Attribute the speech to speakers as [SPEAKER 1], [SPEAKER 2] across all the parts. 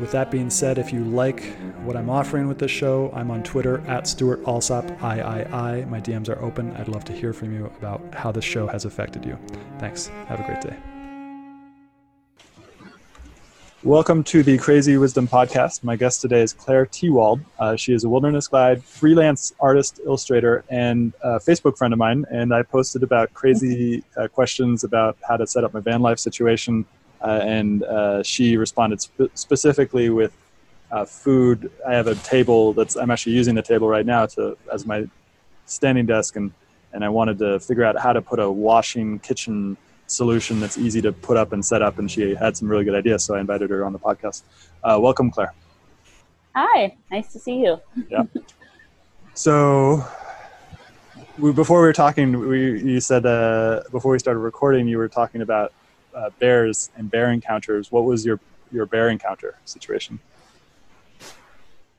[SPEAKER 1] with that being said, if you like what I'm offering with this show, I'm on Twitter at Stewart Alsop III. My DMs are open. I'd love to hear from you about how this show has affected you. Thanks. Have a great day. Welcome to the Crazy Wisdom Podcast. My guest today is Claire Tewald. Uh, she is a wilderness guide, freelance artist, illustrator, and Facebook friend of mine. And I posted about crazy uh, questions about how to set up my van life situation and uh, she responded spe- specifically with uh, food. I have a table that's I'm actually using the table right now to as my standing desk, and and I wanted to figure out how to put a washing kitchen solution that's easy to put up and set up. And she had some really good ideas, so I invited her on the podcast. Uh, welcome, Claire.
[SPEAKER 2] Hi, nice to see you.
[SPEAKER 1] yeah. So we, before we were talking, we you said uh, before we started recording, you were talking about uh, bears and bear encounters. What was your your bear encounter situation?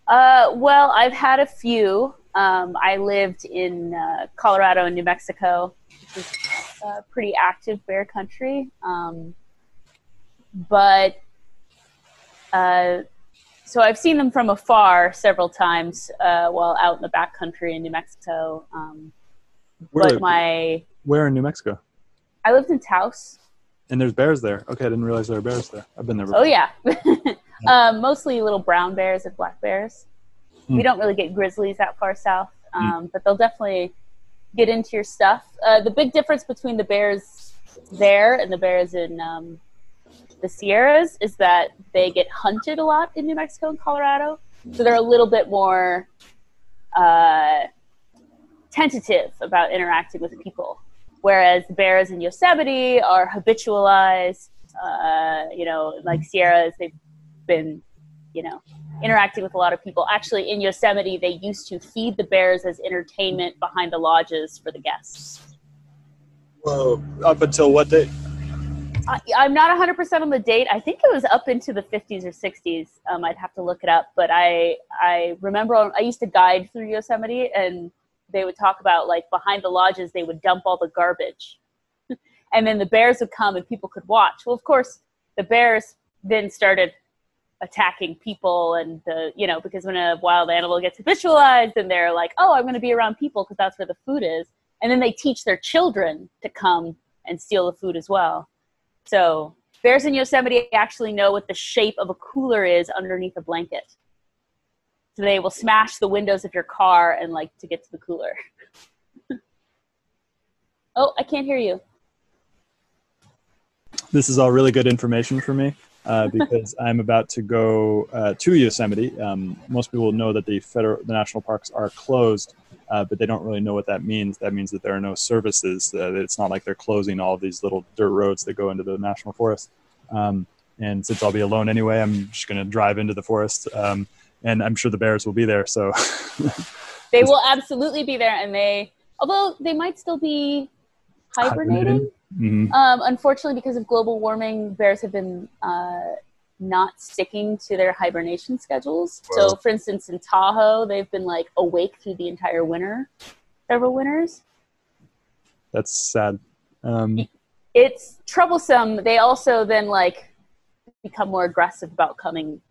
[SPEAKER 2] Uh, well, I've had a few. Um, I lived in uh, Colorado and New Mexico, which is a pretty active bear country. Um, but uh, so I've seen them from afar several times uh, while out in the backcountry in New Mexico. Um,
[SPEAKER 1] where, but my where in New Mexico?
[SPEAKER 2] I lived in Taos.
[SPEAKER 1] And there's bears there. Okay, I didn't realize there were bears there. I've been there
[SPEAKER 2] before. Oh yeah, um, mostly little brown bears and black bears. Hmm. We don't really get grizzlies that far south, hmm. um, but they'll definitely get into your stuff. Uh, the big difference between the bears there and the bears in um, the Sierras is that they get hunted a lot in New Mexico and Colorado, so they're a little bit more uh, tentative about interacting with people whereas bears in Yosemite are habitualized. Uh, you know, like Sierras, they've been, you know, interacting with a lot of people. Actually, in Yosemite, they used to feed the bears as entertainment behind the lodges for the guests.
[SPEAKER 1] Whoa! Up until what date?
[SPEAKER 2] I, am not 100% on the date. I think it was up into the 50s or 60s. Um, I'd have to look it up, but I I remember I used to guide through Yosemite, and they would talk about like behind the lodges they would dump all the garbage. And then the bears would come and people could watch. Well of course the bears then started attacking people and the you know because when a wild animal gets habitualized and they're like oh i'm going to be around people because that's where the food is. And then they teach their children to come and steal the food as well. So bears in yosemite actually know what the shape of a cooler is underneath a blanket so they will smash the windows of your car and like to get to the cooler. oh, I can't hear you.
[SPEAKER 1] This is all really good information for me uh, because I'm about to go uh, to Yosemite. Um, most people know that the federal, the national parks are closed, uh, but they don't really know what that means. That means that there are no services. it's not like they're closing all these little dirt roads that go into the national forest. Um, and since I'll be alone anyway, I'm just going to drive into the forest. Um, and I'm sure the Bears will be there. So
[SPEAKER 2] they will absolutely be there, and they although they might still be hibernating. Mm-hmm. Um, unfortunately, because of global warming, bears have been uh, not sticking to their hibernation schedules. So, for instance, in Tahoe, they've been like awake through the entire winter, several winters.
[SPEAKER 1] That's sad. Um,
[SPEAKER 2] it's troublesome. They also then like become more aggressive about coming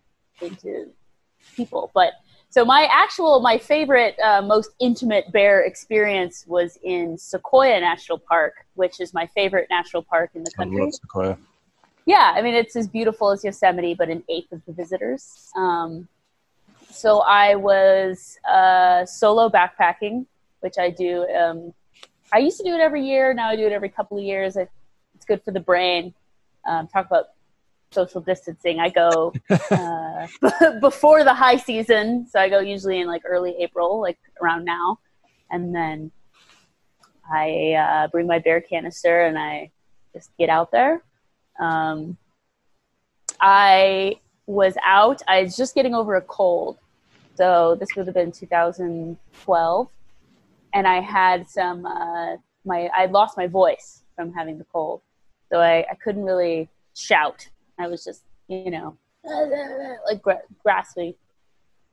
[SPEAKER 2] into people. But so my actual, my favorite, uh, most intimate bear experience was in Sequoia National Park, which is my favorite national park in the country.
[SPEAKER 1] I love Sequoia.
[SPEAKER 2] Yeah, I mean it's as beautiful as Yosemite, but an eighth of the visitors. Um, so I was uh, solo backpacking, which I do um, I used to do it every year. Now I do it every couple of years. It's good for the brain. Um, talk about social distancing. I go uh, before the high season, so I go usually in like early April, like around now, and then I uh, bring my bear canister and I just get out there. Um, I was out. I was just getting over a cold, so this would have been 2012, and I had some. Uh, my I lost my voice from having the cold, so I, I couldn't really shout. I was just you know like gra- grasping.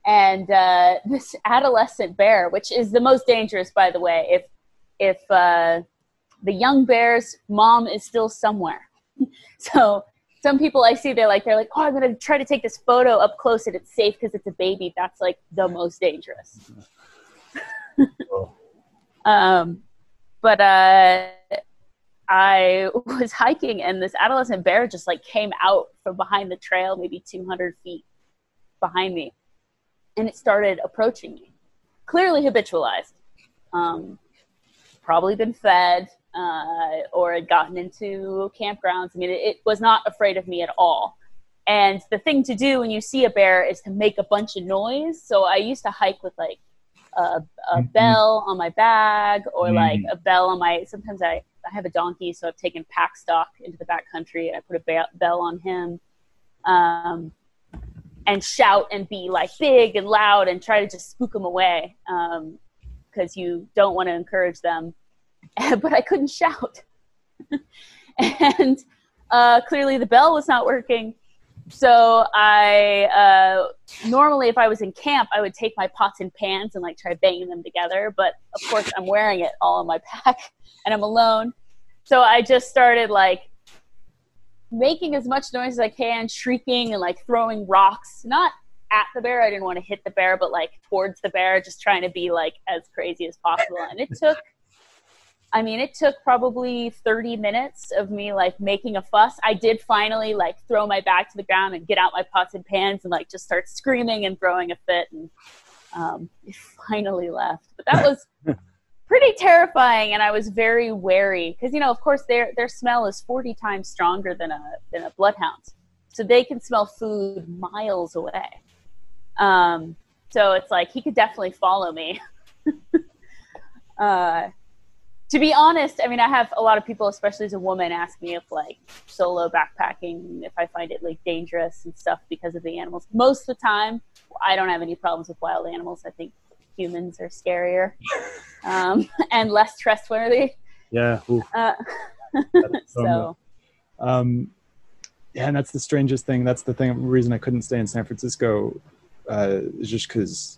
[SPEAKER 2] And uh, this adolescent bear, which is the most dangerous, by the way, if if uh, the young bear's mom is still somewhere. so some people I see, they're like, they're like, oh, I'm gonna try to take this photo up close and it's safe because it's a baby. That's like the most dangerous. um, but uh, I was hiking and this adolescent bear just like came out from behind the trail, maybe 200 feet behind me, and it started approaching me, clearly habitualized. Um, probably been fed uh, or had gotten into campgrounds. I mean, it, it, was not afraid of me at all. And the thing to do when you see a bear is to make a bunch of noise. So I used to hike with like a, a mm-hmm. bell on my bag or mm-hmm. like a bell on my. Sometimes I I have a donkey, so I've taken pack stock into the back country and I put a bell on him. Um, and shout and be like big and loud and try to just spook them away because um, you don't want to encourage them but I couldn't shout. and uh, clearly the bell was not working. So I uh, normally, if I was in camp, I would take my pots and pans and like try banging them together. But of course, I'm wearing it all in my pack, and I'm alone. So I just started like making as much noise as I can, shrieking and like throwing rocks, not at the bear. I didn't want to hit the bear, but like towards the bear, just trying to be like as crazy as possible. And it took I mean, it took probably 30 minutes of me like making a fuss. I did finally like throw my back to the ground and get out my pots and pans and like just start screaming and throwing a fit. And um, it finally left. But that was pretty terrifying. And I was very wary because, you know, of course, their, their smell is 40 times stronger than a, than a bloodhound. So they can smell food miles away. Um, so it's like he could definitely follow me. uh, to be honest, I mean, I have a lot of people, especially as a woman, ask me if like solo backpacking, if I find it like dangerous and stuff because of the animals. Most of the time, I don't have any problems with wild animals. I think humans are scarier um, and less trustworthy.
[SPEAKER 1] Yeah. Uh, so. Um, yeah, and that's the strangest thing. That's the thing. Reason I couldn't stay in San Francisco uh, is just because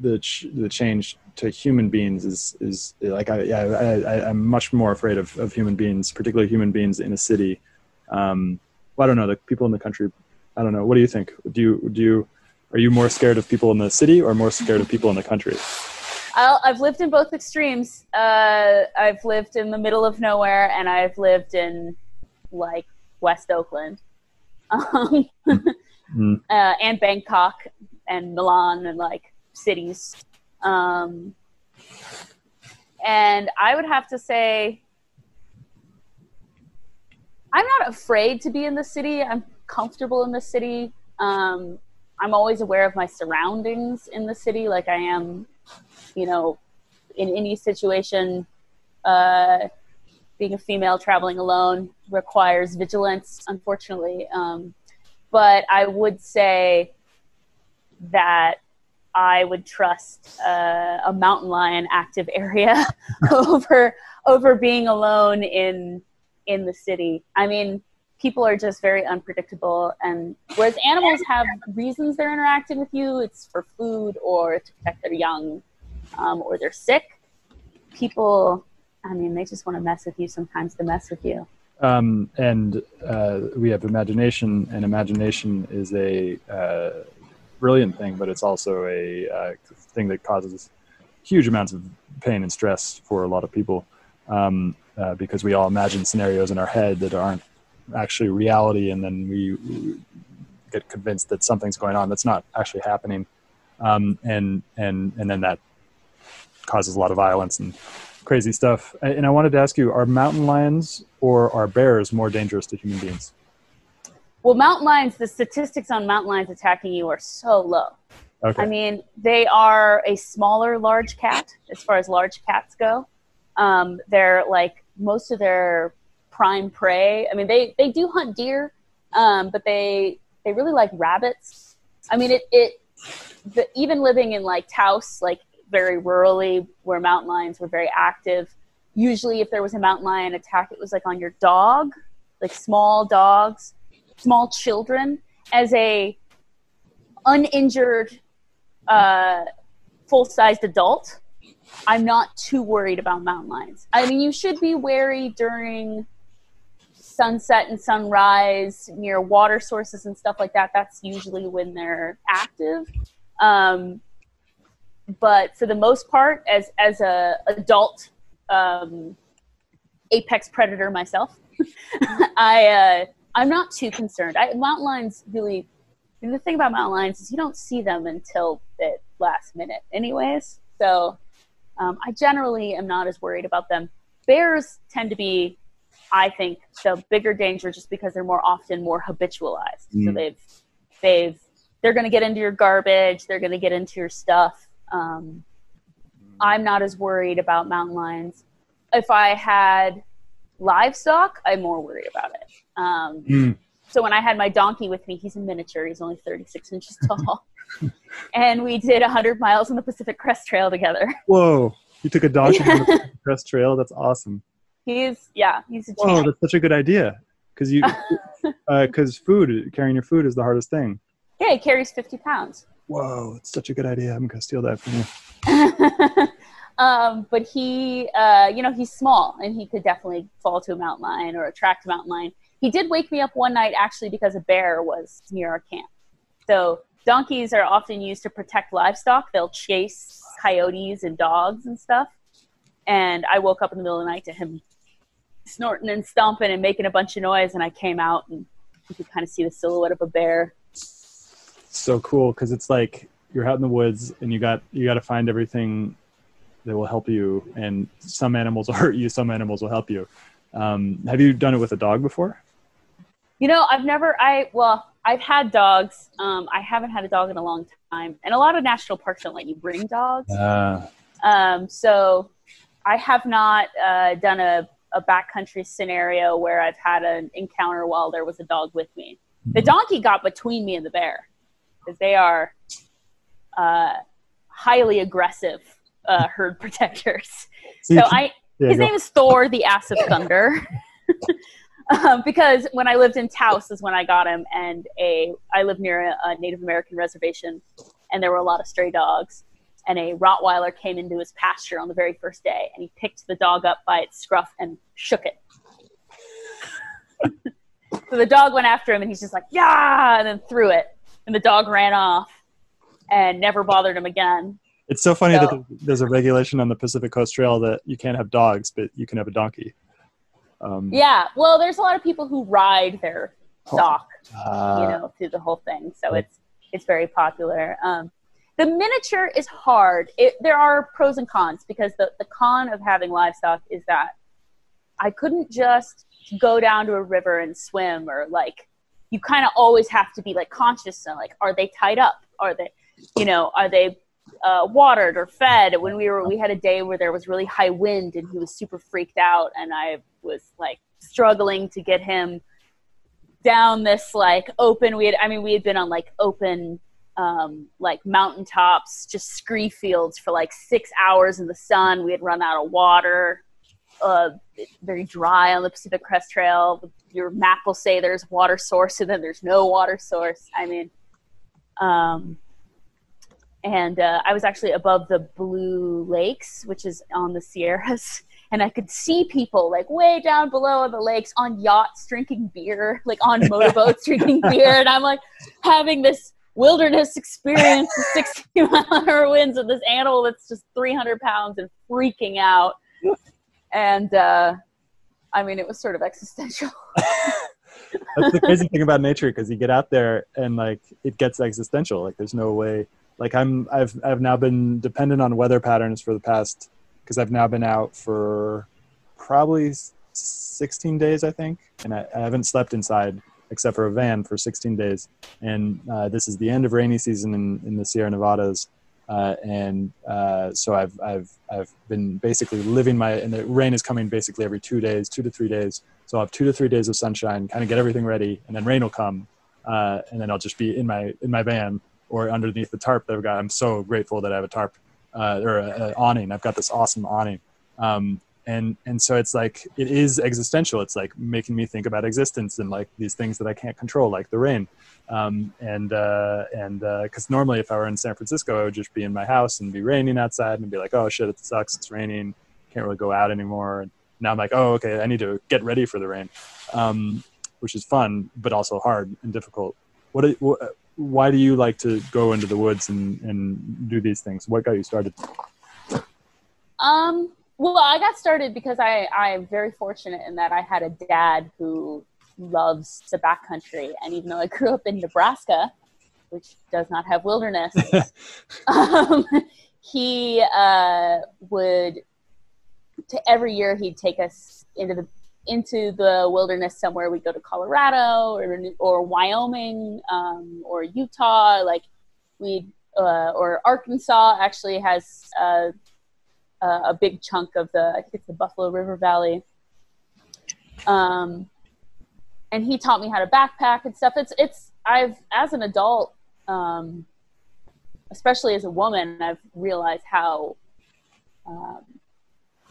[SPEAKER 1] the ch- the change to human beings is is like I yeah I, I am much more afraid of, of human beings, particularly human beings in a city. Um, well, I don't know the people in the country. I don't know. What do you think? Do you do you are you more scared of people in the city or more scared of people in the country?
[SPEAKER 2] i have lived in both extremes. Uh, I've lived in the middle of nowhere, and I've lived in like West Oakland, um, mm. uh, and Bangkok, and Milan, and like cities. Um, and I would have to say, I'm not afraid to be in the city. I'm comfortable in the city. Um, I'm always aware of my surroundings in the city, like I am, you know, in any situation. Uh, being a female traveling alone requires vigilance, unfortunately. Um, but I would say that I would trust uh, a mountain lion active area over over being alone in in the city. I mean, people are just very unpredictable, and whereas animals have reasons they're interacting with you, it's for food or to protect their young, um, or they're sick. People, I mean, they just want to mess with you sometimes to mess with you.
[SPEAKER 1] Um, and uh, we have imagination, and imagination is a uh, brilliant thing, but it's also a uh, thing that causes huge amounts of pain and stress for a lot of people um, uh, because we all imagine scenarios in our head that aren't actually reality, and then we, get convinced that something's going on that's not actually happening, um, and and and then that causes a lot of violence and crazy stuff. And I wanted to ask you: Are mountain lions or are bears more dangerous to human beings?
[SPEAKER 2] Well, mountain lions. The statistics on mountain lions attacking you are so low.
[SPEAKER 1] Okay.
[SPEAKER 2] I mean, they are a smaller large cat as far as large cats go. Um, they're like most of their prime prey. I mean, they, they do hunt deer, um, but they they really like rabbits. I mean, it it the, even living in like Taos, like very rurally, where mountain lions were very active. Usually, if there was a mountain lion attack, it was like on your dog, like small dogs, small children. As a uninjured uh, full sized adult, I'm not too worried about mountain lions. I mean, you should be wary during sunset and sunrise near water sources and stuff like that. That's usually when they're active. Um, but for the most part, as as a adult um, apex predator myself, I uh, I'm not too concerned. I, mountain lions really and the thing about mountain lions is you don't see them until the last minute, anyways. So um, I generally am not as worried about them. Bears tend to be, I think, the bigger danger just because they're more often more habitualized. Mm. So they've they've they're going to get into your garbage. They're going to get into your stuff. Um, I'm not as worried about mountain lions. If I had livestock, I'm more worried about it. Um, mm. So when I had my donkey with me, he's a miniature. He's only 36 inches tall. and we did 100 miles on the Pacific Crest Trail together.
[SPEAKER 1] Whoa. You took a donkey on the Pacific Crest Trail? That's awesome.
[SPEAKER 2] He's, yeah, he's a
[SPEAKER 1] Whoa, that's such a good idea. Because you, because uh, food, carrying your food is the hardest thing.
[SPEAKER 2] Yeah, he carries 50 pounds.
[SPEAKER 1] Whoa, it's such a good idea. I'm going to steal that from you.
[SPEAKER 2] Um, but he, uh, you know, he's small and he could definitely fall to a mountain lion or attract a mountain lion. He did wake me up one night actually because a bear was near our camp. So donkeys are often used to protect livestock. They'll chase coyotes and dogs and stuff. And I woke up in the middle of the night to him snorting and stomping and making a bunch of noise. And I came out and you could kind of see the silhouette of a bear.
[SPEAKER 1] So cool because it's like you're out in the woods and you got you got to find everything that will help you. And some animals will hurt you, some animals will help you. Um, have you done it with a dog before?
[SPEAKER 2] You know, I've never. I well, I've had dogs. Um, I haven't had a dog in a long time, and a lot of national parks don't let you bring dogs. Uh. Um, so I have not uh, done a, a backcountry scenario where I've had an encounter while there was a dog with me. The mm-hmm. donkey got between me and the bear because they are uh, highly aggressive uh, herd protectors. So I, his name is Thor, the ass of thunder. um, because when I lived in Taos is when I got him, and a I lived near a, a, Native American reservation, and there were a lot of stray dogs. And a Rottweiler came into his pasture on the very first day, and he picked the dog up by its scruff and shook it. so the dog went after him, and he's just like, "Yeah!" and then threw it, and the dog ran off, and never bothered him again.
[SPEAKER 1] It's so funny so, that there's a regulation on the Pacific Coast Trail that you can't have dogs, but you can have a donkey.
[SPEAKER 2] Um, yeah, well, there's a lot of people who ride their stock, uh, you know, through the whole thing. So it's it's very popular. Um, the miniature is hard. It, there are pros and cons because the, the con of having livestock is that I couldn't just go down to a river and swim or like you kind of always have to be like conscious and like are they tied up? Are they you know are they uh, watered or fed. When we were, we had a day where there was really high wind, and he was super freaked out, and I was like struggling to get him down this like open. We had, I mean, we had been on like open, um, like mountaintops, just scree fields for like six hours in the sun. We had run out of water. Uh, very dry on the Pacific Crest Trail. Your map will say there's water source, and then there's no water source. I mean, um, and uh, I was actually above the Blue Lakes, which is on the Sierras, and I could see people like way down below on the lakes on yachts drinking beer, like on motorboats drinking beer, and I'm like having this wilderness experience with 60 mile an hour winds with this animal that's just 300 pounds and freaking out, and uh, I mean it was sort of existential.
[SPEAKER 1] that's the crazy thing about nature because you get out there and like it gets existential. Like there's no way like I'm I've I've now been dependent on weather patterns for the past because I've now been out for probably 16 days, I think, and I, I, haven't slept inside except for a van for 16 days. And uh, this is the end of rainy season in, in the Sierra Nevadas. Uh, and uh, so I've, I've, I've been basically living my, and the rain is coming basically every two days, two to three days. So I'll have two to three days of sunshine, kind of get everything ready, and then rain will come. Uh, and then I'll just be in my, in my van or underneath the tarp that I've got. I'm so grateful that I have a tarp uh, or an awning. I've got this awesome awning. Um, and and so it's like it is existential it's like making me think about existence and like these things that i can't control like the rain um, and uh, and because uh, normally if i were in san francisco i would just be in my house and be raining outside and be like oh shit it sucks it's raining can't really go out anymore and now i'm like oh okay i need to get ready for the rain um, which is fun but also hard and difficult what, what why do you like to go into the woods and, and do these things? What got you started?
[SPEAKER 2] Um well, I got started because I I'm very fortunate in that I had a dad who loves the backcountry, and even though I grew up in Nebraska, which does not have wilderness, um, he uh, would to every year he'd take us into the into the wilderness somewhere. We'd go to Colorado or or Wyoming um, or Utah, like we uh, or Arkansas actually has. Uh, a big chunk of the I think it's the Buffalo River Valley. Um, and he taught me how to backpack and stuff. It's it's I've as an adult, um, especially as a woman, I've realized how um,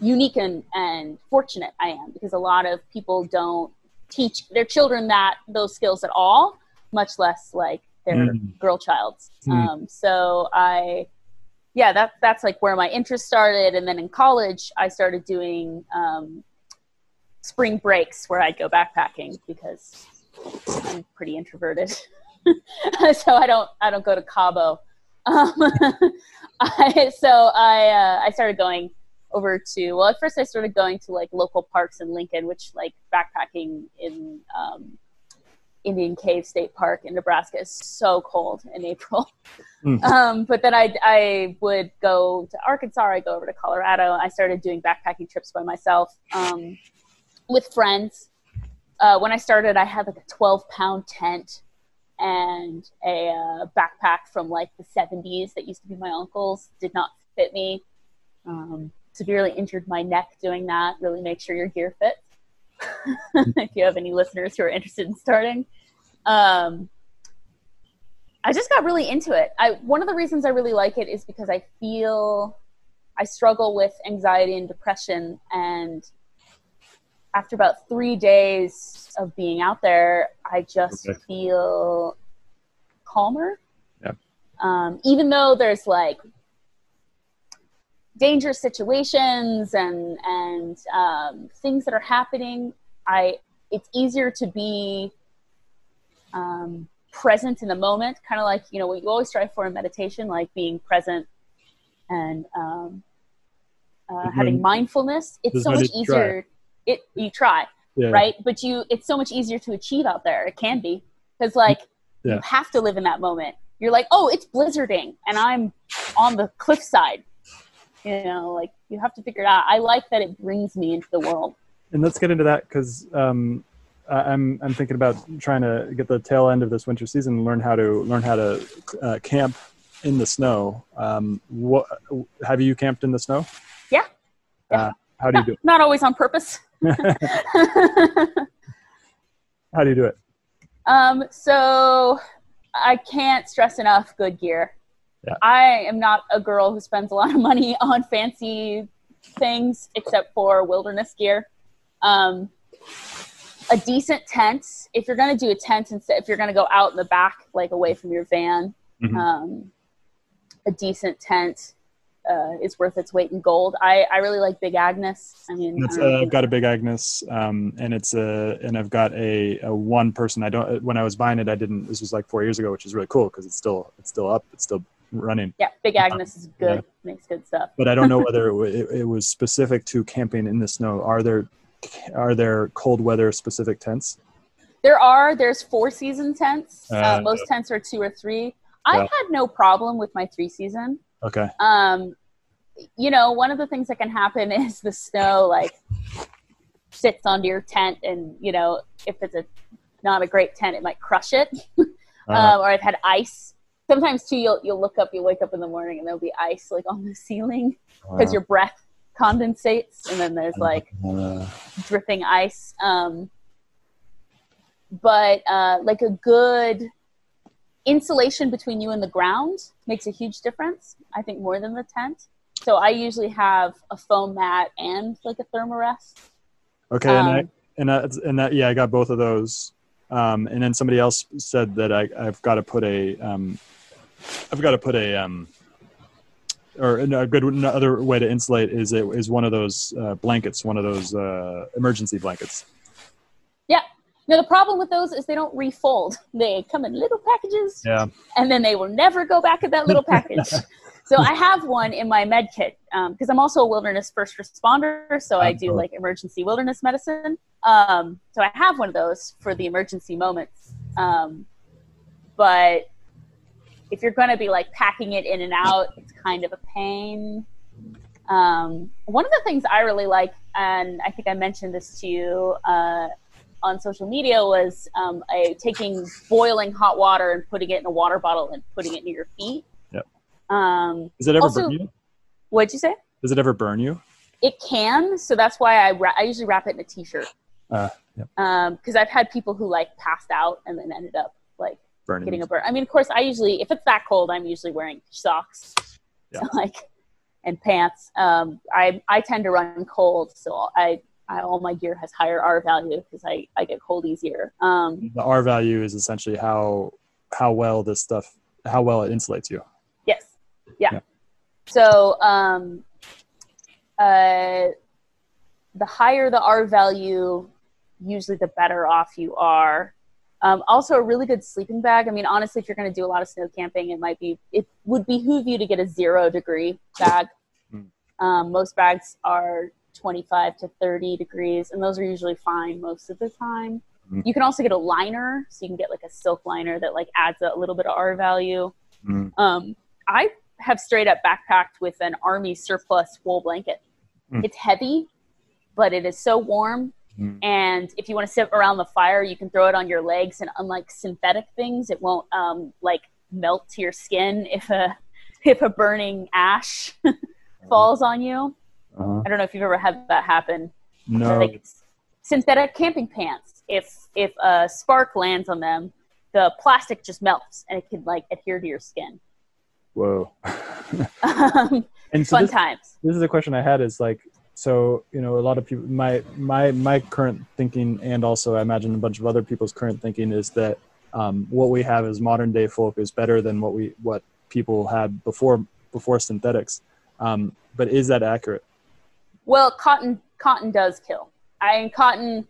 [SPEAKER 2] unique and, and fortunate I am because a lot of people don't teach their children that those skills at all, much less like their mm. girl child's. Mm. Um, so I yeah, that that's like where my interest started. And then in college, I started doing um, spring breaks where I'd go backpacking because I'm pretty introverted, so I don't I don't go to Cabo. Um, I, so I uh, I started going over to well at first I started going to like local parks in Lincoln, which like backpacking in um, Indian Cave State Park in Nebraska is so cold in April. Mm. Um, but then I, I would go to Arkansas, I go over to Colorado. I started doing backpacking trips by myself um, with friends. Uh, when I started, I had like a 12 pound tent and a uh, backpack from like the 70s that used to be my uncle's. Did not fit me. Um, severely injured my neck doing that. Really make sure your gear fits. if you have any listeners who are interested in starting. Um, I just got really into it. I one of the reasons I really like it is because I feel I struggle with anxiety and depression and after about 3 days of being out there, I just okay. feel calmer.
[SPEAKER 1] Yeah.
[SPEAKER 2] Um, even though there's like dangerous situations and and um, things that are happening, I it's easier to be um, present in the moment, kind of like you know what you always strive for in meditation, like being present and um, uh, having mindfulness. It's so much easier. Try. It you try, yeah. right? But you, it's so much easier to achieve out there. It can be because like yeah. you have to live in that moment. You're like, oh, it's blizzarding, and I'm on the cliffside you know like you have to figure it out. I like that it brings me into the world.
[SPEAKER 1] And let's get into that because um, i'm i'm thinking about trying to get the tail end of this winter season and learn how to learn how to uh, camp in the snow. Um, what have you camped in the snow?
[SPEAKER 2] Yeah, yeah.
[SPEAKER 1] Uh, how do you do it?
[SPEAKER 2] not always on purpose.
[SPEAKER 1] How do you do it?
[SPEAKER 2] Um, so i can't stress enough good gear
[SPEAKER 1] yeah.
[SPEAKER 2] I am not a girl who spends a lot of money on fancy things except for wilderness gear. Um, a decent tent, if you're going to do a tent instead, if you're going to go out in the back, like away from your van, mm-hmm. um, a decent tent uh, is worth its weight in gold. I, I really like Big Agnes. I mean,
[SPEAKER 1] I have got a Big Agnes, um, and it's a and I've got a, a one person. I don't. When I was buying it, I didn't. This was like four years ago, which is really cool because it's still it's still up. It's still running.
[SPEAKER 2] Yeah, Big Agnes is good. Yeah. Makes good stuff.
[SPEAKER 1] But I don't know whether it, it, was specific to camping in the snow. Are there are there cold weather specific tents?
[SPEAKER 2] There are. There's four season tents. Uh, uh, most tents are two or three. I had no problem with my three season.
[SPEAKER 1] Okay.
[SPEAKER 2] Um, you know, one of the things that can happen is the snow like sits onto your tent, and you know, if it's a not a great tent, it might crush it.
[SPEAKER 1] Uh,
[SPEAKER 2] um, or I've had ice. Sometimes too, you'll you'll look up, you'll wake up in the morning, and there'll be ice like on the ceiling because your breath condensates, and then there's like
[SPEAKER 1] uh,
[SPEAKER 2] dripping ice. Um, but uh, like a good insulation between you and the ground makes a huge difference. I think more than the tent. So I usually have a foam mat and like a thermarest.
[SPEAKER 1] okay, and I,
[SPEAKER 2] Um,
[SPEAKER 1] and that, and that yeah, I got both of those. Um, and then somebody else said that I, I've got to put a um, I've got to put a um, or a good another way to insulate is it is one of those uh, blankets, one of those uh, emergency blankets.
[SPEAKER 2] Yeah. Now the problem with those is they don't refold. They come in little packages.
[SPEAKER 1] Yeah.
[SPEAKER 2] and then they will never go back in that little package. so I have one in my med kit because I'm also a wilderness first responder, so I do like emergency wilderness medicine. Um, so I have one of those for the emergency moments. Um, but if you're going to be like packing it in and out, it's kind of a pain. Um, one of the things I really like, and I think I mentioned this to you uh, on social media, was um, a, taking boiling hot water and putting it in a water bottle and putting it near your feet.
[SPEAKER 1] Yep.
[SPEAKER 2] Um,
[SPEAKER 1] Does it ever
[SPEAKER 2] Also-
[SPEAKER 1] burn you?
[SPEAKER 2] what'd you say?
[SPEAKER 1] Does it ever burn you?
[SPEAKER 2] It can, so that's why I ra- I usually wrap it in a t-shirt.
[SPEAKER 1] Uh, yep.
[SPEAKER 2] Um, because I've had people who like passed out and then ended up like
[SPEAKER 1] Burning.
[SPEAKER 2] getting a burn. I mean, of course, I usually if it's that cold, I'm usually wearing socks,
[SPEAKER 1] Yeah.
[SPEAKER 2] so, like, and pants. Um, I I tend to run cold, so I, I all my gear has higher R value because I I get cold easier. Um,
[SPEAKER 1] the R value is essentially how how well this stuff how well it insulates you.
[SPEAKER 2] yes, yeah.
[SPEAKER 1] Yeah.
[SPEAKER 2] So um, uh, the higher the R value, usually the better off you are. Um, also, a really good sleeping bag. I mean, honestly, if you're going to do a lot of snow camping, it might be it would behoove you to get a zero degree bag.
[SPEAKER 1] Mm.
[SPEAKER 2] Um, most bags are 25 to 30 degrees, and those are usually fine most of the time.
[SPEAKER 1] Mm.
[SPEAKER 2] You can also get a liner, so you can get like a silk liner that like adds a little bit of R value.
[SPEAKER 1] Mm.
[SPEAKER 2] Um, I have straight up backpacked with an army surplus wool blanket.
[SPEAKER 1] Mm.
[SPEAKER 2] It's heavy, but it is so warm.
[SPEAKER 1] Mm.
[SPEAKER 2] And if you want to sit around the fire, you can throw it on your legs. And unlike synthetic things, it won't um, like melt to your skin if a if a burning ash falls on you.
[SPEAKER 1] Uh-huh.
[SPEAKER 2] I don't know if you've ever had that happen.
[SPEAKER 1] No.
[SPEAKER 2] Like synthetic camping pants. If if a spark lands on them, the plastic just melts and it can like adhere to your skin.
[SPEAKER 1] Whoa.
[SPEAKER 2] Um,
[SPEAKER 1] and so
[SPEAKER 2] fun
[SPEAKER 1] this,
[SPEAKER 2] times.
[SPEAKER 1] this is a question I had is like so you know a lot of people my my my current thinking and also I imagine a bunch of other people's current thinking is that um, what we have as modern day folk is better than what we what people had before before synthetics. Um, but is that accurate?
[SPEAKER 2] Well, cotton cotton does kill. I cotton.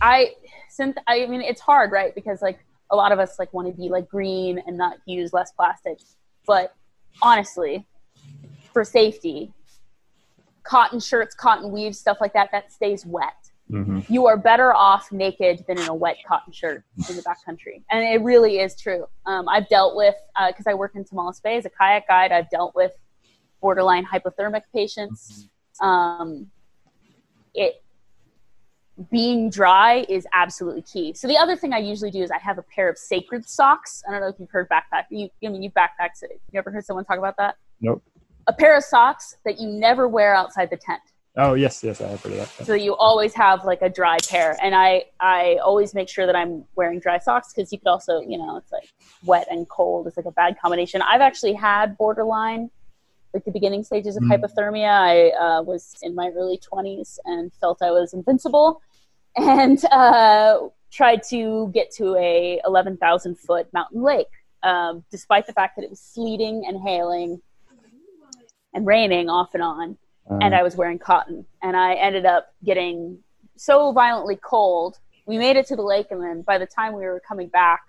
[SPEAKER 2] I synth. I mean, it's hard, right? Because like a lot of us like want to be like green and not use less plastic. But honestly, for safety, cotton shirts, cotton weaves, stuff like that, that stays wet.
[SPEAKER 1] Mm-hmm.
[SPEAKER 2] You are better off naked than in a wet cotton shirt in the backcountry, and it really is true. Um, I've dealt with because I work in Tomales Bay as a kayak guide. I've dealt with borderline hypothermic patients. Um, it being dry is absolutely key. So the other thing I usually do is I have a pair of sacred socks. I don't know if you've heard backpack. You, I mean, you backpacked. You ever heard someone talk about that?
[SPEAKER 1] Nope.
[SPEAKER 2] A pair of socks that you never wear outside the tent.
[SPEAKER 1] Oh yes, yes, I have heard of that.
[SPEAKER 2] so you always have like a dry pair. And i i always make sure that i'm wearing dry socks because you could also you know it's like wet and cold. It's like a bad combination. I've actually had borderline like the beginning stages of
[SPEAKER 1] Mm.
[SPEAKER 2] hypothermia. I uh, was in my early 20s and felt i was invincible and uh, tried to get to a 11000 foot mountain lake um, despite the fact that it was sleeting and hailing and raining off and on
[SPEAKER 1] Uh,
[SPEAKER 2] and I was wearing cotton. And I ended up getting so violently cold. We made it to the lake, and then by the time we were coming back,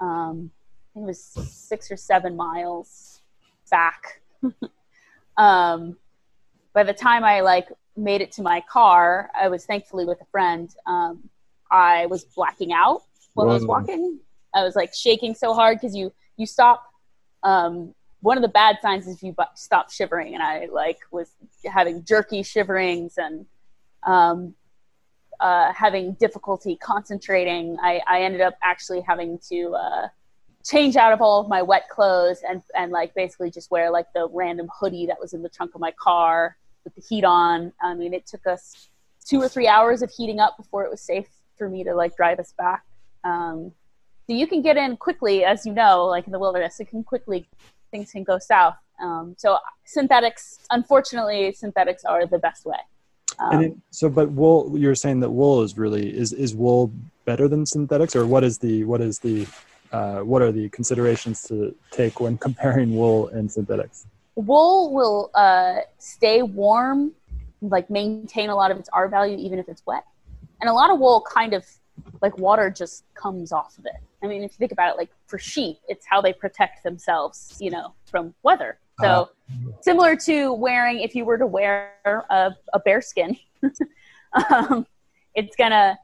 [SPEAKER 2] um, I think it was six or seven miles back. um, by the time I like made it to my car, I was thankfully with a friend. Um, I was blacking out while I was walking. I was like shaking so hard because you you stop um, one of the bad signs is if you stop shivering, and I like was having jerky shiverings and um, uh, having difficulty concentrating. I, I ended up actually having to uh, change out of all of my wet clothes and and like basically just wear like the random hoodie that was in the trunk of my car with the heat on. I mean, it took us two or three hours of heating up before it was safe for me to like drive us back. Um, so you can get in quickly, as you know, like in the wilderness, it can quickly things can go south. Um, so synthetics, unfortunately, synthetics are the best way.
[SPEAKER 1] Um, it, so, but wool, you're saying that wool is really is is wool better than synthetics, or what is the what is the uh, what are the considerations to take when comparing wool and synthetics?
[SPEAKER 2] Wool will uh, stay warm, like maintain a lot of its R value even if it's wet, and a lot of wool kind of like water just comes off of it. I mean, if you think about it, like for sheep, it's how they protect themselves, you know, from weather. So uh, similar to wearing, if you were to wear a, a bear skin, um, it's gonna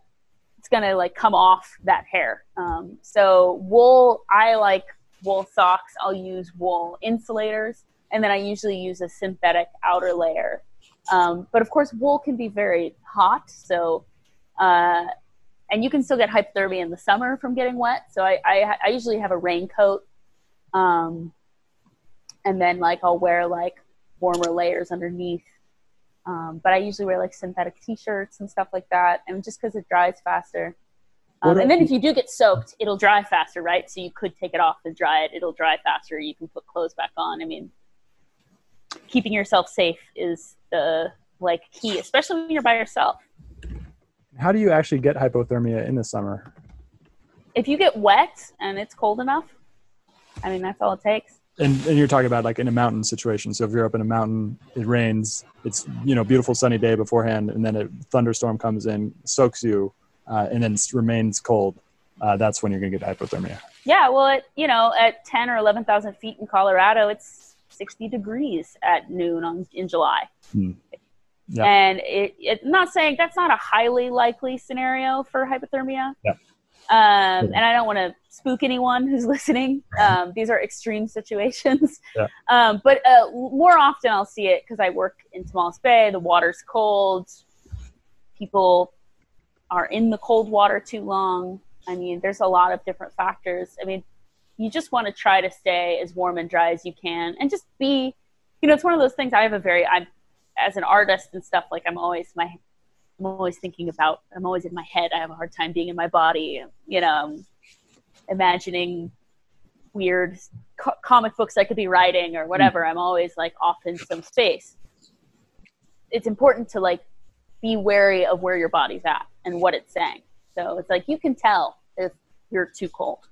[SPEAKER 2] it's gonna like come off that hair. Um, so wool, I like wool socks. I'll use wool insulators, and then I usually use a synthetic outer layer. Um, but of course, wool can be very hot, so uh, and you can still get hypothermia in the summer from getting wet. So I, I, I usually have a raincoat, um, and then like I'll wear like warmer layers underneath. Um, but I usually wear like synthetic t-shirts and stuff like that, and just because it dries faster. Um, and then if you do get soaked, it'll dry faster, right? So you could take it off and dry it. It'll dry faster. You can put clothes back on. I mean, keeping yourself safe is the like key, especially when you're by yourself.
[SPEAKER 1] How do you actually get hypothermia in the summer?
[SPEAKER 2] If you get wet and it's cold enough, I mean that's all it takes.
[SPEAKER 1] And, and you're talking about like in a mountain situation. So if you're up in a mountain, it rains. It's you know beautiful sunny day beforehand, and then a thunderstorm comes in, soaks you, uh, and then remains cold. Uh, that's when you're going to get hypothermia.
[SPEAKER 2] Yeah, well, it, you know, at ten or eleven thousand feet in Colorado, it's sixty degrees at noon on in July. Hmm. Yeah. And it, it, not saying that's not a highly likely scenario for hypothermia.
[SPEAKER 1] Yeah.
[SPEAKER 2] Um, and I don't want to spook anyone who's listening. Um, these are extreme situations.
[SPEAKER 1] Yeah.
[SPEAKER 2] Um, but uh, more often I'll see it because I work in Tomales Bay. The water's cold. People are in the cold water too long. I mean, there's a lot of different factors. I mean, you just want to try to stay as warm and dry as you can and just be, you know, it's one of those things I have a very, I'm as an artist and stuff, like I'm always my I'm always thinking about I'm always in my head. I have a hard time being in my body. You know, imagining weird co- comic books I could be writing or whatever. I'm always like off in some space. It's important to like be wary of where your body's at and what it's saying. So it's like you can tell if you're too cold.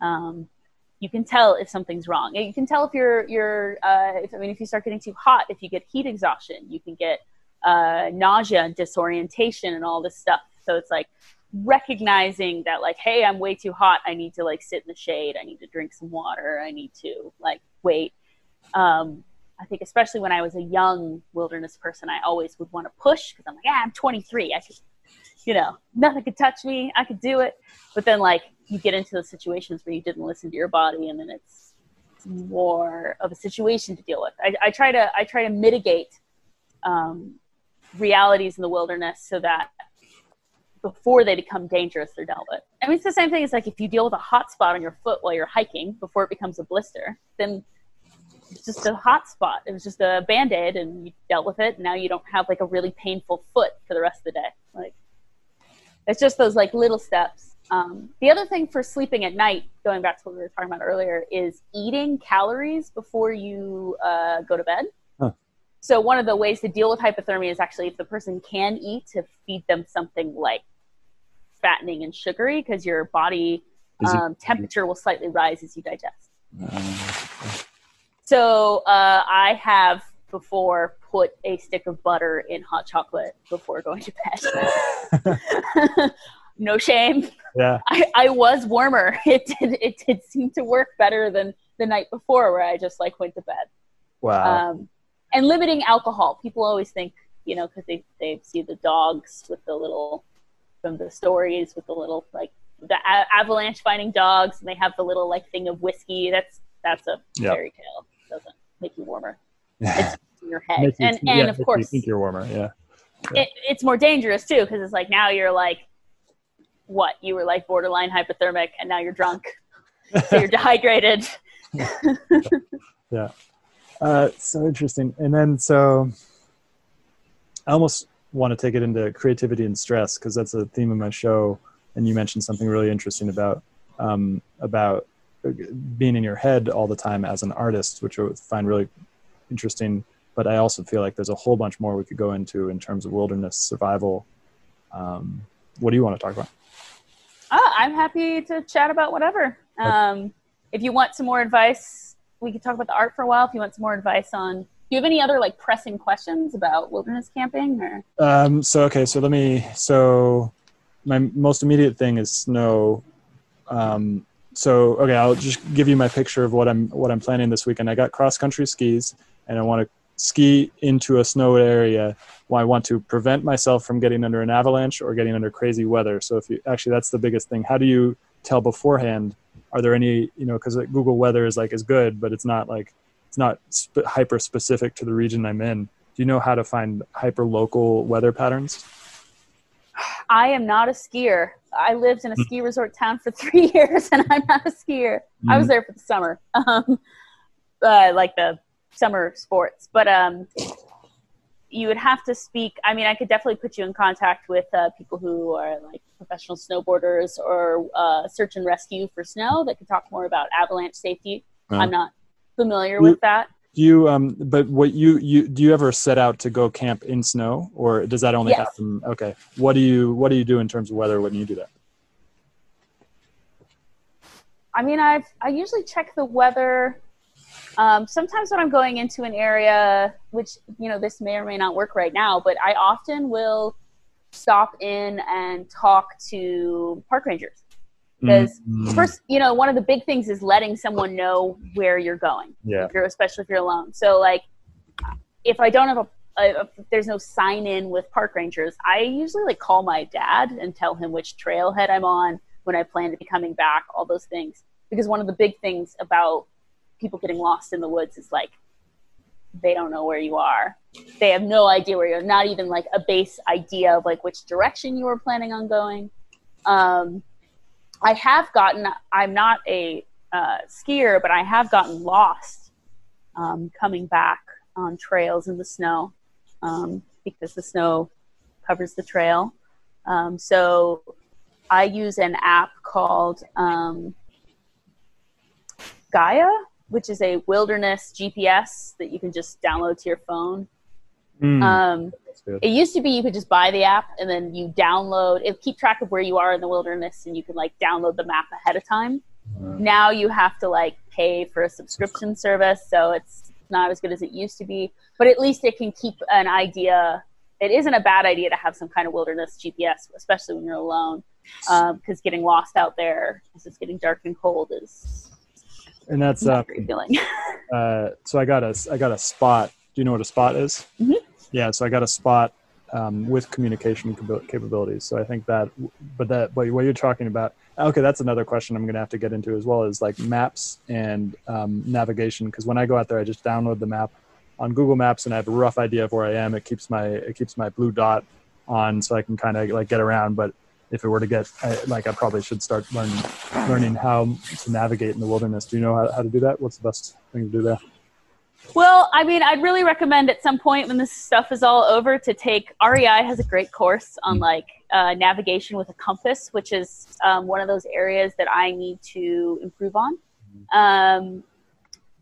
[SPEAKER 2] Um, you can tell if something's wrong. You can tell if you're you're. Uh, if, I mean, if you start getting too hot, if you get heat exhaustion, you can get uh, nausea and disorientation and all this stuff. So it's like recognizing that, like, hey, I'm way too hot. I need to like sit in the shade. I need to drink some water. I need to like wait. Um, I think especially when I was a young wilderness person, I always would want to push because I'm like, yeah, I'm 23. I could, you know, nothing could touch me. I could do it. But then like you get into those situations where you didn't listen to your body and then it's, it's more of a situation to deal with. I, I try to i try to mitigate um, realities in the wilderness so that before they become dangerous they're dealt with. I mean it's the same thing as like if you deal with a hot spot on your foot while you're hiking before it becomes a blister then it's just a hot spot. It was just a band-aid and you dealt with it. And now you don't have like a really painful foot for the rest of the day. Like it's just those like little steps um, the other thing for sleeping at night, going back to what we were talking about earlier, is eating calories before you uh, go to bed. Huh. So one of the ways to deal with hypothermia is actually if the person can eat to feed them something like fattening and sugary because your body um, it- temperature will slightly rise as you digest. Uh, so uh, I have before put a stick of butter in hot chocolate before going to bed. no shame.
[SPEAKER 1] Yeah.
[SPEAKER 2] I, I was warmer. It did it did seem to work better than the night before where I just like went to bed.
[SPEAKER 1] Wow.
[SPEAKER 2] Um, and limiting alcohol. People always think, you know, because they, they see the dogs with the little from the stories with the little like the a- avalanche finding dogs and they have the little like thing of whiskey. That's that's a yep. fairy tale. doesn't make you warmer. It's in your head,
[SPEAKER 1] you-
[SPEAKER 2] and
[SPEAKER 1] yeah,
[SPEAKER 2] and of
[SPEAKER 1] you think you're warmer. Yeah. Yeah.
[SPEAKER 2] it, it's more dangerous too because it's like now you're like what you were like borderline hypothermic and now you're drunk so you're dehydrated Yeah.
[SPEAKER 1] Uh, so interesting. And then so I almost want to take it into creativity and stress because that's a theme of my show. And you mentioned something really interesting about um, about being in your head all the time as an artist, which I find really interesting. But I also feel like there's a whole bunch more we could go into in terms of wilderness survival. Um, what do you want to talk about?
[SPEAKER 2] I'm happy to chat about whatever um, if you want some more advice we could talk about the art for a while if you want some more advice on do you have any other like pressing questions about wilderness camping or
[SPEAKER 1] Um, so okay, so let me. So my most immediate thing is snow. Um, so okay, I'll just give you my picture of what I'm what I'm planning this weekend. I got cross country skis, and I want to ski into a snowed area. Well, I want to prevent myself from getting under an avalanche or getting under crazy weather. So if you actually, that's the biggest thing. How do you tell beforehand? Are there any you know because Google Weather is like is good, but it's not like it's not sp- hyper specific to the region I'm in. Do you know how to find hyper local weather patterns?
[SPEAKER 2] i am not a skier i lived in a ski resort town for three years and i'm not a skier I was there for the summer, um, uh, like the summer sports. But um, you would have to speak. I mean, I could definitely put you in contact with uh, people who are like professional snowboarders or uh, search and rescue for snow that could talk more about avalanche safety.
[SPEAKER 1] Uh.
[SPEAKER 2] I'm not familiar
[SPEAKER 1] You-
[SPEAKER 2] with that.
[SPEAKER 1] Do you um but what you you do you ever set out to go camp in snow or does that only
[SPEAKER 2] Yes.
[SPEAKER 1] happen okay. What do you what do you do in terms of weather when you do that?
[SPEAKER 2] I mean, I've I usually check the weather. Um, sometimes when I'm going into an area, which you know this may or may not work right now, but I often will stop in and talk to park rangers because
[SPEAKER 1] Mm,
[SPEAKER 2] first, you know, one of the big things is letting someone know where you're going,
[SPEAKER 1] yeah.
[SPEAKER 2] if you're, especially if you're alone. So like, if I don't have a, there's no sign in with park rangers, I usually like call my dad and tell him which trailhead I'm on, when I plan to be coming back, all those things. Because one of the big things about people getting lost in the woods is like they don't know where you are. They have no idea where you're. Not even like a base idea of like which direction you were planning on going. Um, I have gotten. I'm not a uh, skier, but I have gotten lost um, coming back on trails in the snow um, because the snow covers the trail. Um, so I use an app called um, Gaia, which is a wilderness GPS that you can just download to your phone.
[SPEAKER 1] Mm,
[SPEAKER 2] Um, it used to be you could just buy the app and then you download it, keep track of where you are in the wilderness, and you can like download the map ahead of time.
[SPEAKER 1] Uh,
[SPEAKER 2] Now you have to like pay for a subscription service, so it's not as good as it used to be. But at least it can keep an idea. It isn't a bad idea to have some kind of wilderness GPS, especially when you're alone, because getting lost out there as it's getting dark and cold is
[SPEAKER 1] and that's uh,
[SPEAKER 2] feeling.
[SPEAKER 1] uh, so I got a I got a spot. Do you know what a spot is?
[SPEAKER 2] Mhm.
[SPEAKER 1] Yeah, so I got a spot um, with communication capabilities. So I think that, but that, but what you're talking about, okay, that's another question I'm going to have to get into as well is like maps and um, navigation. Because when I go out there, I just download the map on Google Maps and I have a rough idea of where I am. It keeps my it keeps my blue dot on, so I can kind of like get around. But if it were to get I, like, I probably should start learning learning how to navigate in the wilderness. Do you know how, how to do that? What's the best thing to do there?
[SPEAKER 2] Well, I mean, I'd really recommend at some point when this stuff is all over to take REI has a great course on like uh, navigation with a compass, which is um, one of those areas that I need to improve on. Um,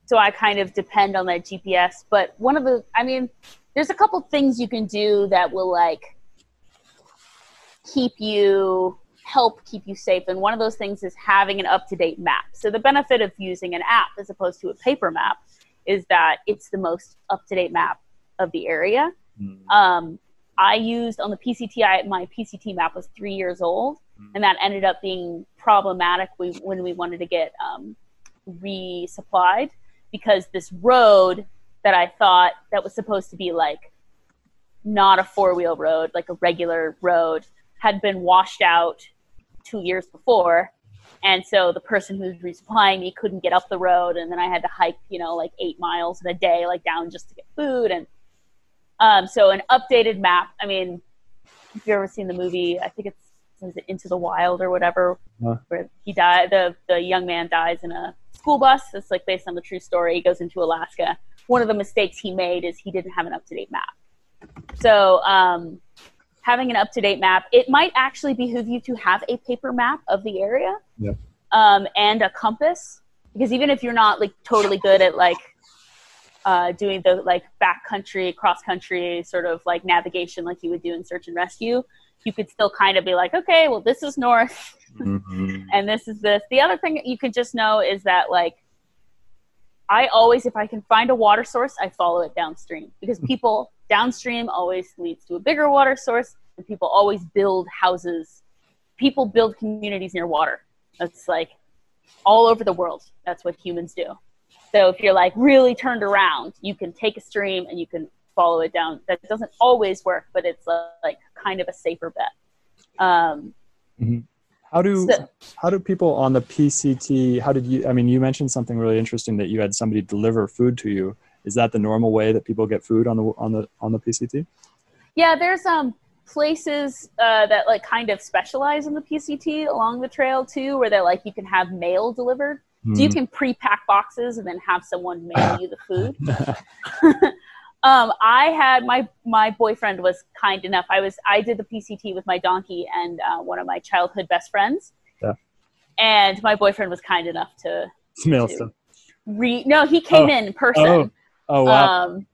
[SPEAKER 2] so I kind of depend on that GPS. But one of the, I mean, there's a couple things you can do that will like keep you help keep you safe and one of those things is having an up-to-date map. So the benefit of using an app as opposed to a paper map is that it's the most up-to-date map of the area. Um, i used on the pct my pct map was three years old and that ended up being problematic when we wanted to get um, resupplied because this road that i thought that was supposed to be like not a four-wheel road like a regular road had been washed out two years before and so the person who was resupplying me couldn't get up the road, and then I had to hike, you know, like eight miles in a day, like down just to get food. And um, so an updated map. I mean, if you've ever seen the movie, I think it's it Into the Wild or whatever,
[SPEAKER 1] Huh.
[SPEAKER 2] where he died. The the young man dies in a school bus. It's like based on the true story. He goes into Alaska. One of the mistakes he made is he didn't have an up to date map. So um, having an up to date map, it might actually behoove you to have a paper map of the area um, and a compass because even if you're not like totally good at like uh, doing the like backcountry, cross country sort of like navigation like you would do in search and rescue, you could still kind of be like, okay, well this is north
[SPEAKER 1] Mhm.
[SPEAKER 2] and this is this. The other thing you could just know is that like I always, if I can find a water source, I follow it downstream because people downstream always leads to a bigger water source, and people always build houses. People build communities near water. That's like all over the world. That's what humans do. So if you're like really turned around, you can take a stream and you can follow it down. That doesn't always work, but it's uh, like kind of a safer bet. Um,
[SPEAKER 1] How do
[SPEAKER 2] So-
[SPEAKER 1] how do people on the PCT? How did you? I mean, you mentioned something really interesting that you had somebody deliver food to you. Is that the normal way that people get food on the on the on the PCT?
[SPEAKER 2] Yeah, there's um places uh, that like kind of specialize in the PCT along the trail too, where they're like you can have mail delivered. So you
[SPEAKER 1] Hmm.
[SPEAKER 2] can pre-pack boxes and then have someone mail you the food. um, I had my my boyfriend was kind enough. I was I did the PCT with my donkey and uh, one of my childhood best friends.
[SPEAKER 1] Yeah.
[SPEAKER 2] And my boyfriend was kind enough to
[SPEAKER 1] Mail stuff.
[SPEAKER 2] re. No, he came
[SPEAKER 1] Oh.
[SPEAKER 2] in in person.
[SPEAKER 1] Oh, oh wow.
[SPEAKER 2] Um,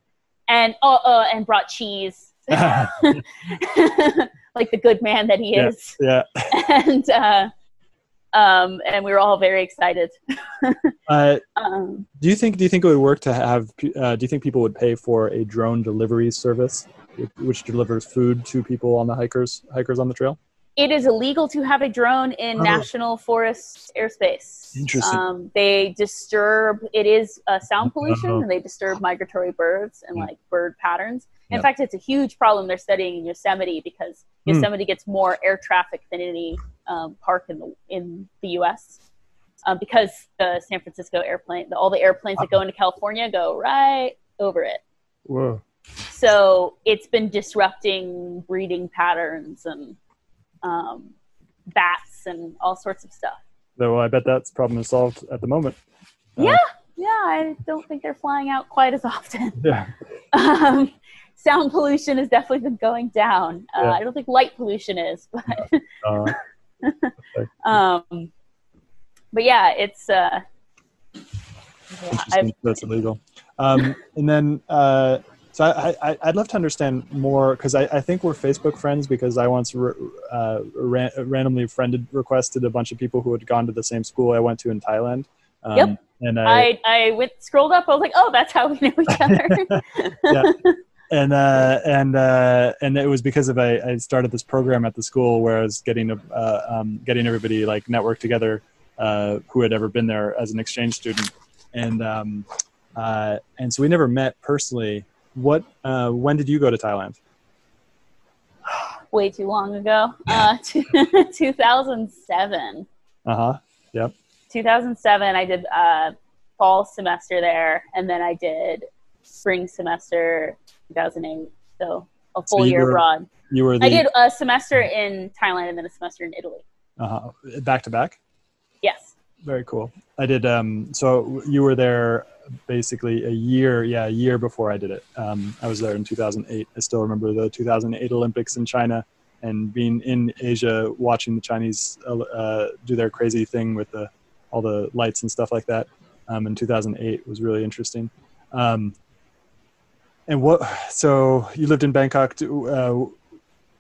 [SPEAKER 2] and uh, uh, and brought cheese, like the good man that he
[SPEAKER 1] Yeah.
[SPEAKER 2] is.
[SPEAKER 1] yeah.
[SPEAKER 2] And uh, um, and we were all very excited.
[SPEAKER 1] Uh,
[SPEAKER 2] Um,
[SPEAKER 1] do you think do you think it would work to have? Uh, do you think people would pay for a drone delivery service, which delivers food to people on the hikers hikers on the trail?
[SPEAKER 2] It is illegal to have a drone in
[SPEAKER 1] Oh.
[SPEAKER 2] national forest airspace.
[SPEAKER 1] Interesting.
[SPEAKER 2] Um, they disturb. It is uh, sound pollution,
[SPEAKER 1] Oh.
[SPEAKER 2] and they disturb migratory birds and like bird patterns. In fact, it's a huge problem they're studying in Yosemite because
[SPEAKER 1] Hmm.
[SPEAKER 2] Yosemite gets more air traffic than any um, park in the in the U.S. Um, because the San Francisco airplane, the, all the airplanes that go into California go right over it.
[SPEAKER 1] Whoa.
[SPEAKER 2] So it's been disrupting breeding patterns and um, bats and all sorts of stuff.
[SPEAKER 1] So I bet that's problem is solved at the moment. Uh,
[SPEAKER 2] Yeah, yeah, I don't think they're flying out quite as often.
[SPEAKER 1] Yeah.
[SPEAKER 2] Um, sound pollution has definitely been going down. Uh,
[SPEAKER 1] Yeah.
[SPEAKER 2] I don't think light pollution is, but
[SPEAKER 1] Uh,
[SPEAKER 2] um, but yeah, it's uh, yeah.
[SPEAKER 1] That's illegal. Um, and then, uh, so I, I, I'd love to understand more because I, I think we're Facebook friends because I once uh, ran, randomly friended requested a bunch of people who had gone to the same school I went to in Thailand. Um,
[SPEAKER 2] Yep.
[SPEAKER 1] And I,
[SPEAKER 2] I I went scrolled up. I was like, oh, that's how we know each other.
[SPEAKER 1] yeah. And uh, and uh, and it was because of I, I started this program at the school where I was getting uh, um, getting everybody like networked together uh, who had ever been there as an exchange student, and um, uh, and so we never met personally. What uh, when did you go to Thailand?
[SPEAKER 2] Way too long ago. Uh, 2007.
[SPEAKER 1] Uh huh. Yep.
[SPEAKER 2] 2007 i did uh, fall semester there and then i did spring semester 2008 so a full
[SPEAKER 1] So
[SPEAKER 2] year
[SPEAKER 1] were
[SPEAKER 2] abroad
[SPEAKER 1] You were the
[SPEAKER 2] i did a semester in thailand and then a semester in italy
[SPEAKER 1] Uh huh. back to back.
[SPEAKER 2] yes
[SPEAKER 1] Very cool. I did. Um, so you were there basically a year, yeah, a year before I did it. Um, I was there in 2008. I still remember the 2008 Olympics in China and being in Asia, watching the Chinese uh, do their crazy thing with the all the lights and stuff like that. Um, in 2008 was really interesting. Um, and what? So you lived in Bangkok. To, uh,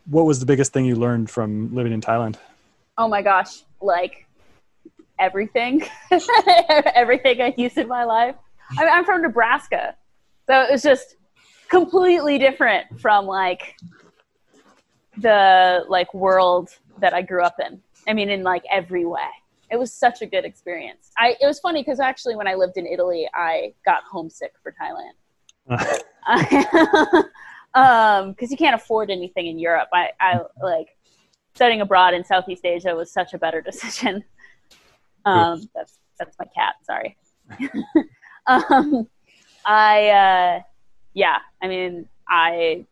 [SPEAKER 1] what was the biggest thing you learned from living in Thailand?
[SPEAKER 2] oh my gosh like everything everything I used in my life i'm from nebraska. So it was just completely different from like the like world that i grew up in. I mean in like every way. It was such a good experience. I it was funny because actually when i lived in italy i got homesick for thailand. Um because you can't afford anything in europe. I i like studying abroad in southeast asia was such a better decision. Um, that's that's my cat. Sorry. um, I uh, yeah. I mean, I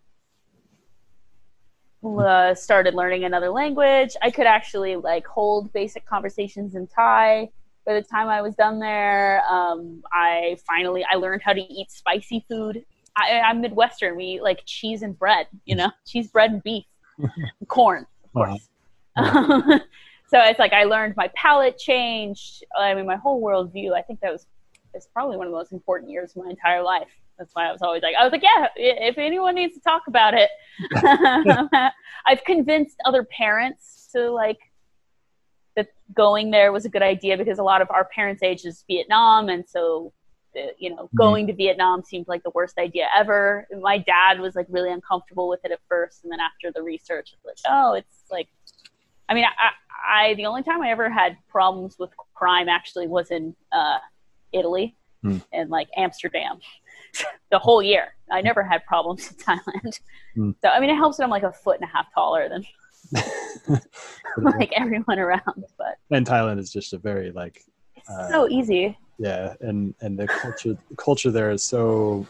[SPEAKER 2] uh, started learning another language. I could actually like hold basic conversations in Thai. By the time I was done there, um, I finally I learned how to eat spicy food. I, I'm Midwestern. We eat like cheese and bread. You know, cheese, bread, and beef, corn, of course. So it's like I learned my palate changed. I mean, my whole worldview. I think that was it's probably one of the most important years of my entire life. That's why I was always like, I was like, yeah, if anyone needs to talk about it, I've convinced other parents to like that going there was a good idea because a lot of our parents' age is Vietnam, and so uh, you know, mm-hmm. going to Vietnam seemed like the worst idea ever. My dad was like really uncomfortable with it at first, and then after the research, it's like, oh, it's like, I mean, I, I the only time I ever had problems with crime actually was in uh, Italy mm. and like Amsterdam the whole year. I never had problems in Thailand. Mm. So I mean, it helps that I'm like a foot and a half taller than like everyone around. But
[SPEAKER 3] and Thailand is just a very like
[SPEAKER 2] uh, so easy.
[SPEAKER 3] Yeah, and and the culture the culture there is so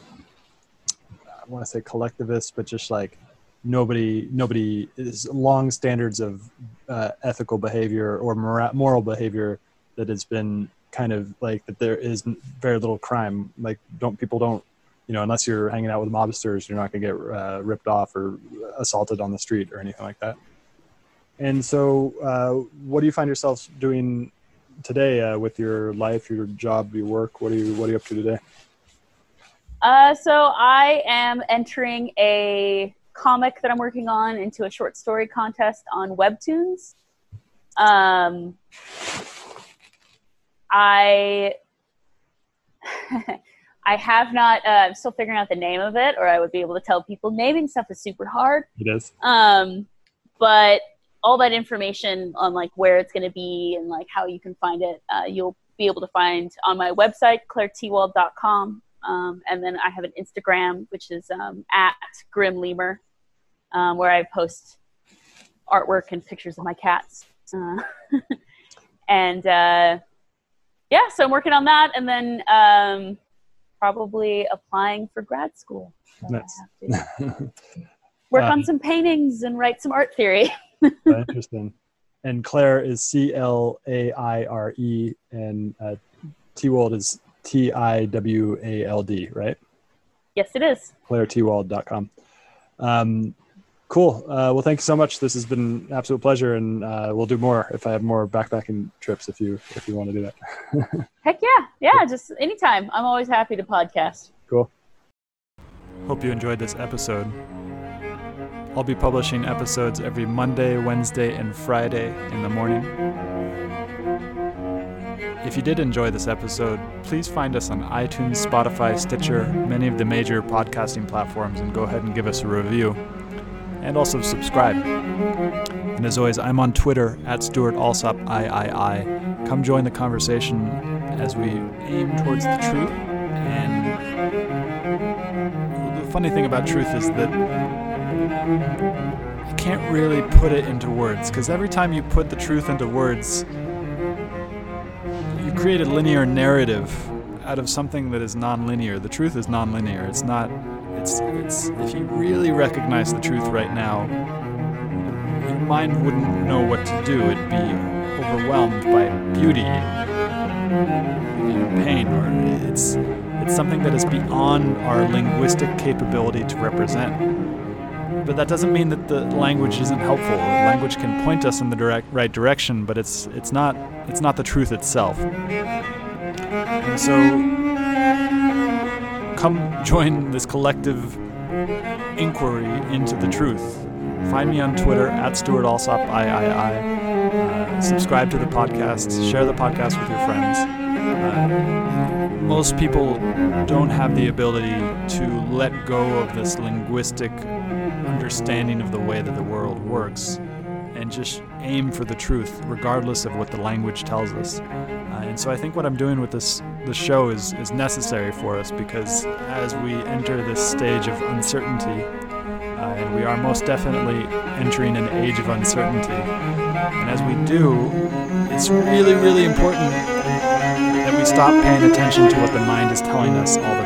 [SPEAKER 3] I want to say collectivist, but just like nobody nobody is long standards of uh, ethical behavior or moral behavior that has been kind of like that there is very little crime. Like don't people don't you know unless you're hanging out with mobsters, you're not going to get uh, ripped off or assaulted on the street or anything like that. And so, uh, what do you find yourself doing today uh, with your life, your job, your work? What are you What are you up to today?
[SPEAKER 2] Uh, so I am entering a comic that I'm working on into a short story contest on Webtoons. Um, I I have not. Uh, I'm still figuring out the name of it, or I would be able to tell people. Naming stuff is super hard.
[SPEAKER 3] It is.
[SPEAKER 2] Um, but all that information on like where it's going to be and like how you can find it, uh, you'll be able to find on my website clairetiwald.com. Um, and then I have an Instagram, which is um, at Grim Lemur, um, where I post artwork and pictures of my cats. Uh, and uh, yeah, so I'm working on that, and then um, probably applying for grad school. Nice. work on um, some paintings and write some art theory.
[SPEAKER 3] interesting. And Claire is C L A I R E, and uh, Tiwald is T I W A L D, right?
[SPEAKER 2] Yes, it is.
[SPEAKER 3] ClaireTiwald.com. Um, Cool. Uh, well, thank you so much. This has been an absolute pleasure, and uh, we'll do more if I have more backpacking trips. If you if you want to do
[SPEAKER 2] that. Heck yeah, yeah. Just anytime. I'm always happy to podcast.
[SPEAKER 3] Cool.
[SPEAKER 1] Hope you enjoyed this episode. I'll be publishing episodes every Monday, Wednesday, and Friday in the morning. If you did enjoy this episode, please find us on iTunes, Spotify, Stitcher, many of the major podcasting platforms, and go ahead and give us a review and also subscribe. And as always, I'm on Twitter at Stewart Alsop III. Come join the conversation as we aim towards the truth. And the funny thing about truth is that I can't really put it into words because every time you put the truth into words, you create a linear narrative out of something that is nonlinear. The truth is nonlinear. It's not it's, it's if you really recognize the truth right now, your mind wouldn't know what to do. It'd be overwhelmed by beauty and pain, or it's it's something that is beyond our linguistic capability to represent. But that doesn't mean that the language isn't helpful. Language can point us in the direct right direction, but it's it's not it's not the truth itself. And so come join this collective inquiry into the truth. Find me on Twitter at Stewart Alsop III. Uh, subscribe to the podcast. Share the podcast with your friends. Uh, most people don't have the ability to let go of this linguistic understanding of the way that the world works and just aim for the truth, regardless of what the language tells us. Uh, and so I think what I'm doing with this the show is is necessary for us because as we enter this stage of uncertainty uh, and we are most definitely entering an age of uncertainty. And as we do, it's really, really important that we stop paying attention to what the mind is telling us all the time.